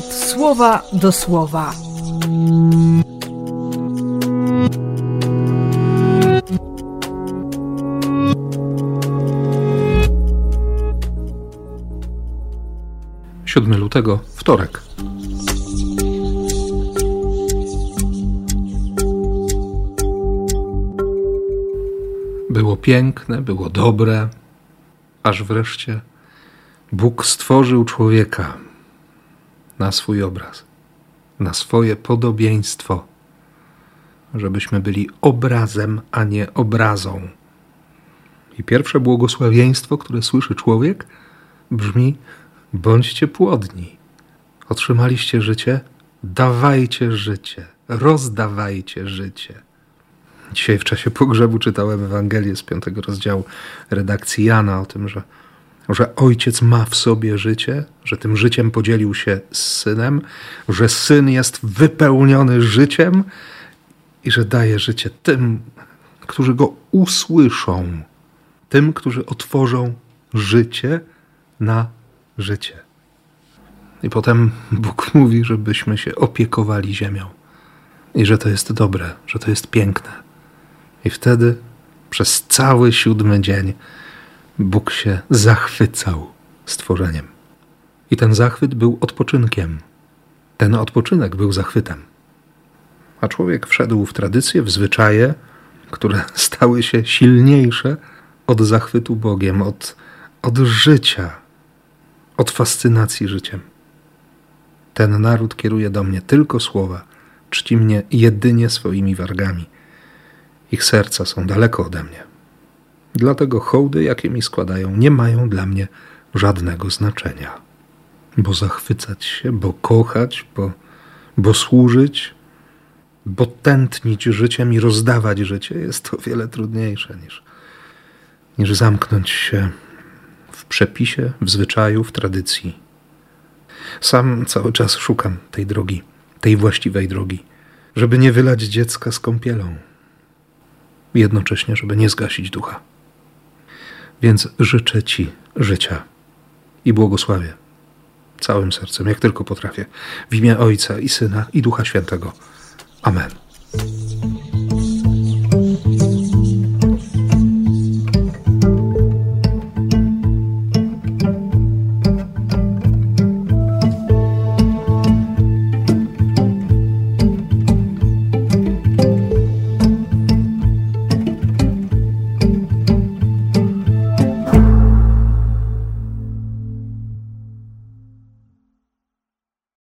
słowa do słowa. Siódmy lutego, wtorek. Było piękne, było dobre, aż wreszcie Bóg stworzył człowieka na swój obraz, na swoje podobieństwo, żebyśmy byli obrazem, a nie obrazą. I pierwsze błogosławieństwo, które słyszy człowiek, brzmi: bądźcie płodni. Otrzymaliście życie, dawajcie życie, rozdawajcie życie. Dzisiaj w czasie pogrzebu czytałem Ewangelię z piątego rozdziału redakcji Jana o tym, że, że ojciec ma w sobie życie, że tym życiem podzielił się z synem, że syn jest wypełniony życiem i że daje życie tym, którzy go usłyszą, tym, którzy otworzą życie na życie. I potem Bóg mówi, żebyśmy się opiekowali ziemią i że to jest dobre, że to jest piękne. I wtedy przez cały siódmy dzień Bóg się zachwycał stworzeniem. I ten zachwyt był odpoczynkiem. Ten odpoczynek był zachwytem. A człowiek wszedł w tradycje, w zwyczaje, które stały się silniejsze od zachwytu Bogiem, od, od życia, od fascynacji życiem. Ten naród kieruje do mnie tylko słowa, czci mnie jedynie swoimi wargami. Ich serca są daleko ode mnie. Dlatego hołdy, jakie mi składają, nie mają dla mnie żadnego znaczenia. Bo zachwycać się, bo kochać, bo, bo służyć, bo tętnić życiem i rozdawać życie jest o wiele trudniejsze niż, niż zamknąć się w przepisie, w zwyczaju, w tradycji. Sam cały czas szukam tej drogi, tej właściwej drogi, żeby nie wylać dziecka z kąpielą jednocześnie, żeby nie zgasić ducha. Więc życzę Ci życia i błogosławię całym sercem, jak tylko potrafię, w imię Ojca i Syna i Ducha Świętego. Amen.